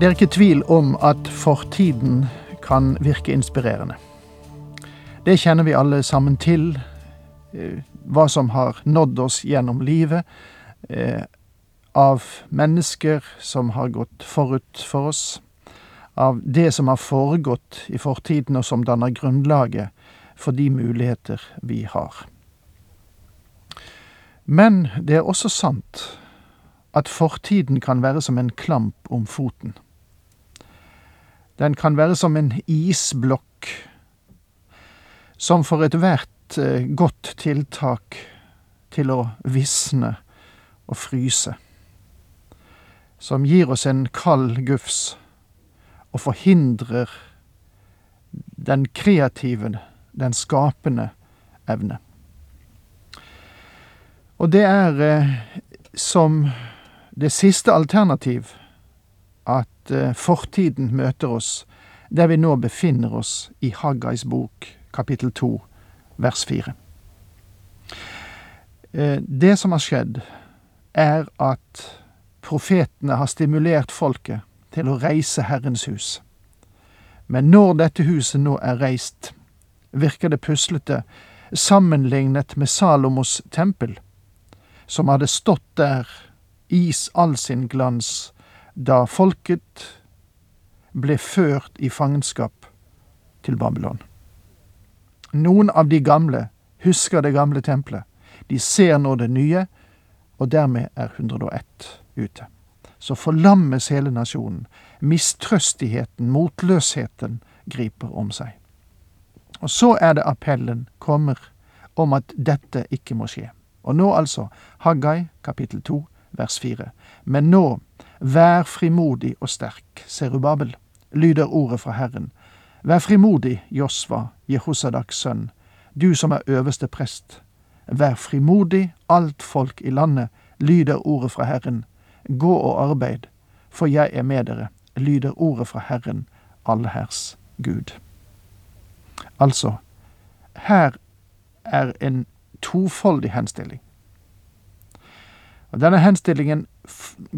Det er ikke tvil om at fortiden kan virke inspirerende. Det kjenner vi alle sammen til. eh, Hva som har nådd oss gjennom livet. eh, Av mennesker som har gått forut for oss. Av det som har foregått i fortiden, og som danner grunnlaget for de muligheter vi har. Men det er også sant at fortiden kan være som en klamp om foten. Den kan være som en isblokk, som for ethvert eh, godt tiltak til å visne og fryse. Som gir oss en kald gufs og forhindrer den kreative, den skapende evne. Og det er eh, som det siste alternativ at eh, fortiden møter oss der vi nå befinner oss i Haggais bok, kapittel 2, vers 4. Eh, det som har skjedd, er at profetene har stimulert folket til å reise Herrens hus. Men når dette huset nå er reist, virker det puslete sammenlignet med Salomos tempel, som hadde stått der i all sin glans da folket ble ført i fangenskap til Babylon. Noen av de gamle husker det gamle tempelet. De ser nå det nye, og dermed er 101 ute. Så forlammes hele nasjonen. Mistrøstigheten, motløsheten, griper om seg. Og så er det appellen kommer om at dette ikke må skje. Og nå altså Haggai kapittel 2 vers 4. Men nå, vær frimodig og sterk, Serubabel, lyder ordet fra Herren. Vær frimodig, Josva, Jehosadaks sønn, du som er øverste prest. Vær frimodig, alt folk i landet, lyder ordet fra Herren. Gå og arbeid, for jeg er med dere, lyder ordet fra Herren, allherrs Gud. Altså, her er en tofoldig henstilling. Og Denne henstillingen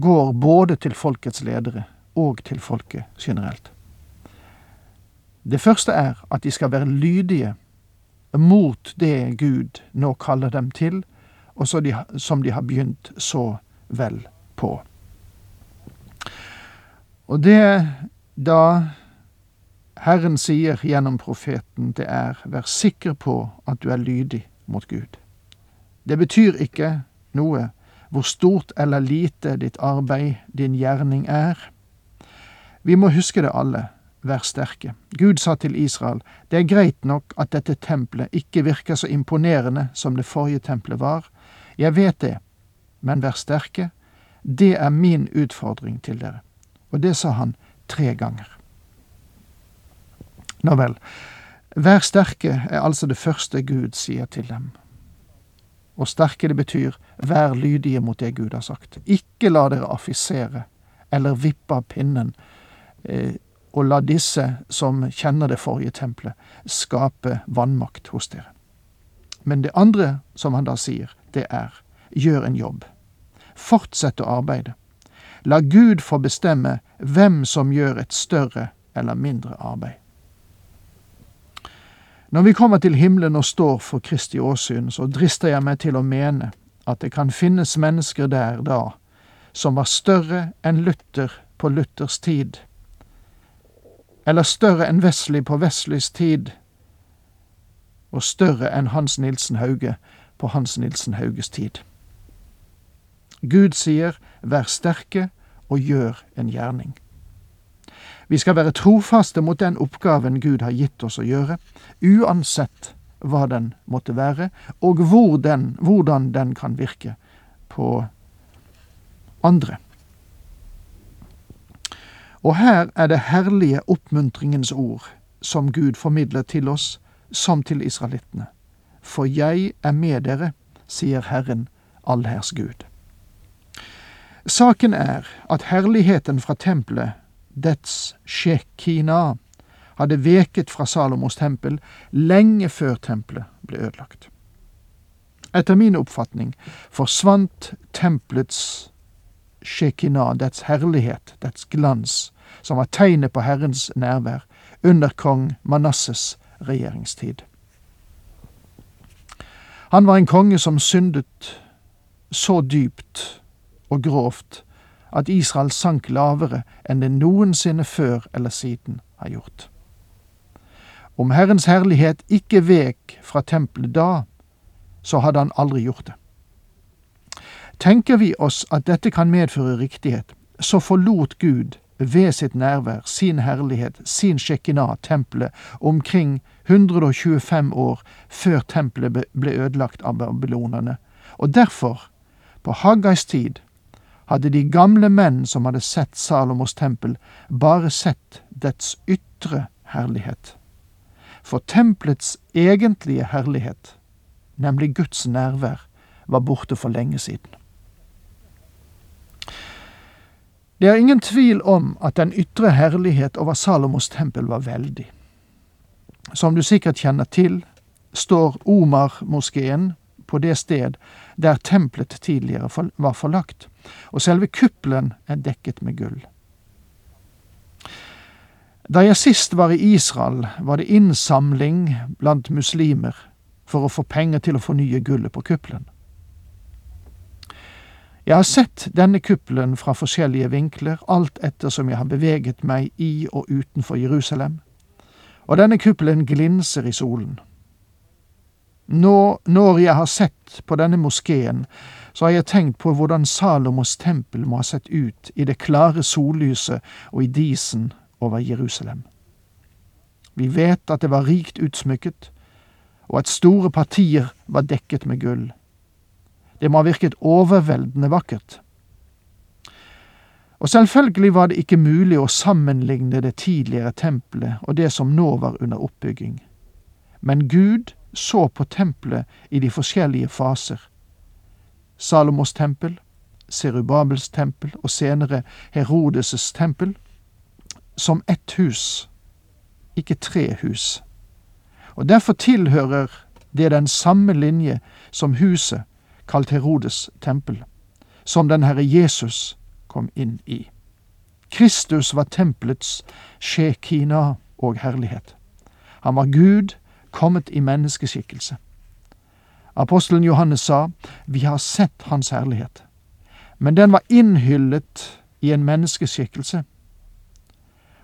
går både til folkets ledere og til folket generelt. Det første er at de skal være lydige mot det Gud nå kaller dem til, og de, som de har begynt så vel på. Og det da Herren sier gjennom profeten, det er vær sikker på at du er lydig mot Gud. Det betyr ikke noe hvor stort eller lite ditt arbeid, din gjerning er. Vi må huske det alle, vær sterke. Gud sa til Israel, det er greit nok at dette tempelet ikke virker så imponerende som det forrige tempelet var. Jeg vet det, men vær sterke. Det er min utfordring til dere. Og det sa han tre ganger. Nå vel, vær sterke er altså det første Gud sier til dem. Og sterke det betyr vær lydige mot det Gud har sagt. Ikke la dere affisere eller vippe av pinnen, eh, og la disse som kjenner det forrige tempelet, skape vannmakt hos dere. Men det andre som han da sier, det er gjør en jobb. Fortsett å arbeide. La Gud få bestemme hvem som gjør et større eller mindre arbeid. Når vi kommer til himmelen og står for Kristi åsyn, så drister jeg meg til å mene at det kan finnes mennesker der da som var større enn Luther på Luthers tid, eller større enn Wesley på Wesleys tid, og større enn Hans Nilsen Hauge på Hans Nilsen Hauges tid. Gud sier vær sterke og gjør en gjerning. Vi skal være trofaste mot den oppgaven Gud har gitt oss å gjøre, uansett hva den måtte være, og hvor den, hvordan den kan virke på andre. Og her er det herlige oppmuntringens ord som Gud formidler til oss, som til israelittene. For jeg er med dere, sier Herren, allherrs Gud. Saken er at herligheten fra tempelet, dets shekina, hadde veket fra Salomos tempel lenge før tempelet ble ødelagt. Etter min oppfatning forsvant tempelets shekina, dets herlighet, dets glans, som var tegnet på Herrens nærvær, under kong Manasses regjeringstid. Han var en konge som syndet så dypt og grovt at Israel sank lavere enn det noensinne før eller siden har gjort. Om Herrens herlighet ikke vek fra tempelet da, så hadde han aldri gjort det. Tenker vi oss at dette kan medføre riktighet, så forlot Gud ved sitt nærvær, sin herlighet, sin shekinah, tempelet, omkring 125 år før tempelet ble ødelagt av babylonerne. Og derfor, på Haggais tid, hadde de gamle menn som hadde sett Salomos tempel, bare sett dets ytre herlighet. For tempelets egentlige herlighet, nemlig Guds nærvær, var borte for lenge siden. Det er ingen tvil om at den ytre herlighet over Salomos tempel var veldig. Som du sikkert kjenner til, står Omar-moskeen på det sted der tempelet tidligere var forlagt, og selve kuppelen er dekket med gull. Da jeg sist var i Israel, var det innsamling blant muslimer for å få penger til å fornye gullet på kuppelen. Jeg har sett denne kuppelen fra forskjellige vinkler, alt etter som jeg har beveget meg i og utenfor Jerusalem, og denne kuppelen glinser i solen. Nå, når jeg har sett på denne moskeen, så har jeg tenkt på hvordan Salomos tempel må ha sett ut i det klare sollyset og i disen over Jerusalem. Vi vet at det var rikt utsmykket, og at store partier var dekket med gull. Det må ha virket overveldende vakkert. Og selvfølgelig var det ikke mulig å sammenligne det tidligere tempelet og det som nå var under oppbygging. Men Gud så på tempelet i de forskjellige faser. Salomos tempel, Serubabels tempel og senere Herodes' tempel som ett hus, ikke tre hus. Og derfor tilhører det den samme linje som huset kalt Herodes tempel, som den Herre Jesus kom inn i. Kristus var tempelets shekina og herlighet. Han var Gud kommet i menneskeskikkelse. Apostelen Johannes sa, Vi har sett Hans herlighet. Men den var innhyllet i en menneskeskikkelse.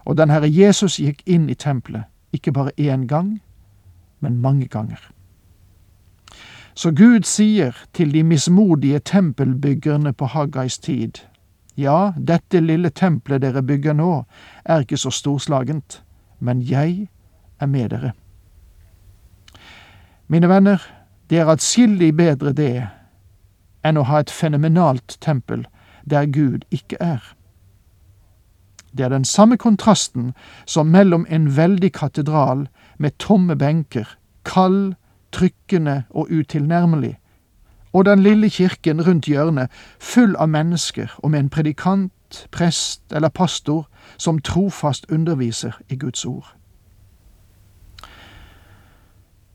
Og den Herre Jesus gikk inn i tempelet, ikke bare én gang, men mange ganger. Så Gud sier til de mismodige tempelbyggerne på Haggais tid, ja, dette lille tempelet dere bygger nå, er ikke så storslagent, men jeg er med dere. Mine venner, det er atskillig bedre det enn å ha et fenomenalt tempel der Gud ikke er. Det er den samme kontrasten som mellom en veldig katedral med tomme benker, kald, trykkende og utilnærmelig, og den lille kirken rundt hjørnet, full av mennesker og med en predikant, prest eller pastor som trofast underviser i Guds ord.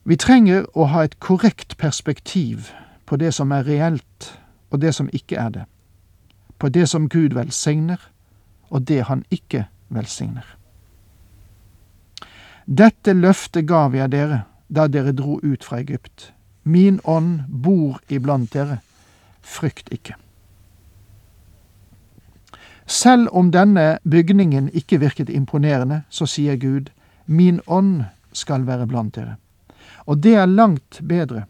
Vi trenger å ha et korrekt perspektiv på det som er reelt, og det som ikke er det, på det som Gud velsigner, og det han ikke velsigner. Dette løftet gav jeg dere da dere dro ut fra Egypt. Min ånd bor iblant dere. Frykt ikke. Selv om denne bygningen ikke virket imponerende, så sier Gud, min ånd skal være blant dere. Og det er langt bedre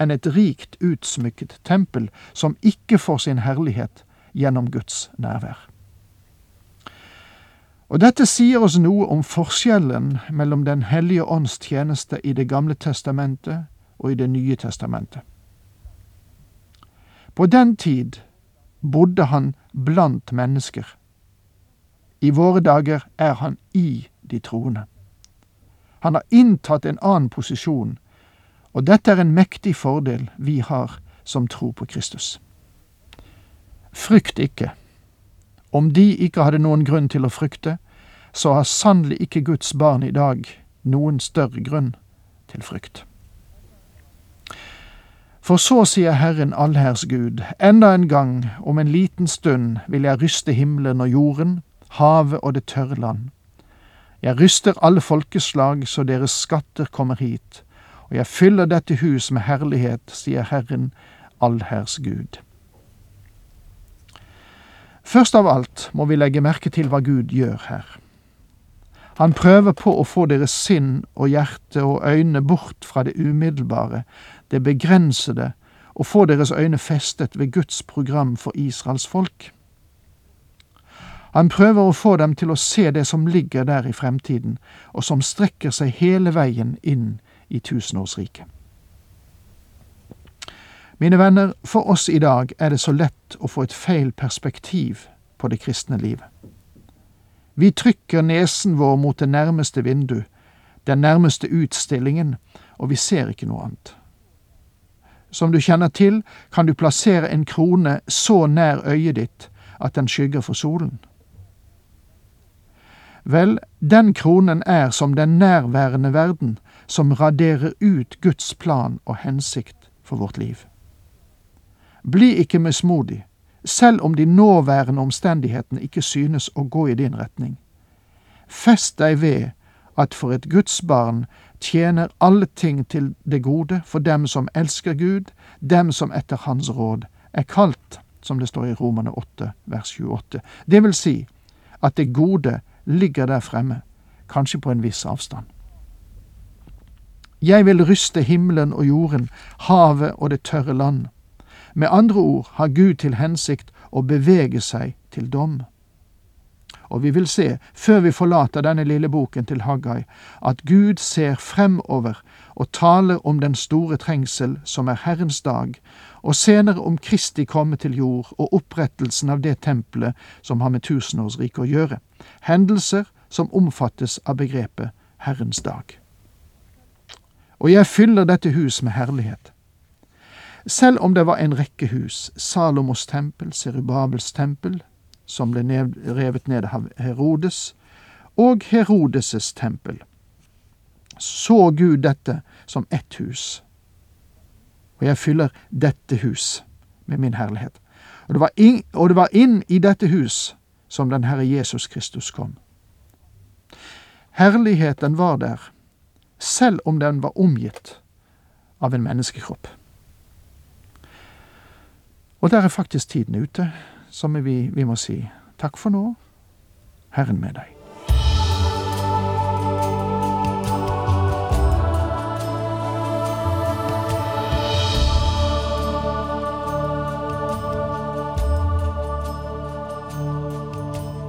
enn et rikt utsmykket tempel som ikke får sin herlighet gjennom Guds nærvær. Og dette sier oss noe om forskjellen mellom Den hellige ånds tjeneste i Det gamle testamentet og i Det nye testamentet. På den tid bodde han blant mennesker, I våre dager er han i de troende. Han har inntatt en annen posisjon, og dette er en mektig fordel vi har som tror på Kristus. Frykt ikke. Om de ikke hadde noen grunn til å frykte, så har sannelig ikke Guds barn i dag noen større grunn til frykt. For så sier Herren allherrs Gud, enda en gang, om en liten stund vil jeg ryste himmelen og jorden, havet og det tørre land. Jeg ryster alle folkeslag så deres skatter kommer hit, og jeg fyller dette hus med herlighet, sier Herren, allherrs Gud. Først av alt må vi legge merke til hva Gud gjør her. Han prøver på å få deres sinn og hjerte og øyne bort fra det umiddelbare, det begrensede, og få deres øyne festet ved Guds program for Israels folk. Han prøver å få dem til å se det som ligger der i fremtiden, og som strekker seg hele veien inn i tusenårsriket. Mine venner, for oss i dag er det så lett å få et feil perspektiv på det kristne livet. Vi trykker nesen vår mot det nærmeste vindu, den nærmeste utstillingen, og vi ser ikke noe annet. Som du kjenner til, kan du plassere en krone så nær øyet ditt at den skygger for solen. Vel, den kronen er som den nærværende verden, som raderer ut Guds plan og hensikt for vårt liv. Bli ikke mismodig, selv om de nåværende omstendighetene ikke synes å gå i din retning. Fest deg ved at for et Guds barn tjener alle ting til det gode for dem som elsker Gud, dem som etter Hans råd er kalt, som det står i Romane 8, vers 28. Det vil si at det gode ligger der fremme, kanskje på en viss avstand. Jeg vil ryste himmelen og jorden, havet og det tørre land. Med andre ord har Gud til hensikt å bevege seg til dom. Og vi vil se, før vi forlater denne lille boken til Haggai, at Gud ser fremover og taler om den store trengsel som er Herrens dag, og senere om Kristi komme til jord og opprettelsen av det tempelet som har med tusenårsriket å gjøre, hendelser som omfattes av begrepet Herrens dag. Og jeg fyller dette hus med herlighet. Selv om det var en rekke hus, Salomos tempel, Serubabels tempel, som ble revet ned av Herodes, og Herodes' tempel, så Gud dette som ett hus. Og jeg fyller dette hus med min herlighet. Og det var inn, det var inn i dette hus som den Herre Jesus Kristus kom. Herligheten var der, selv om den var omgitt av en menneskekropp. Og der er faktisk tiden ute, som vi, vi må si takk for nå, Herren med deg.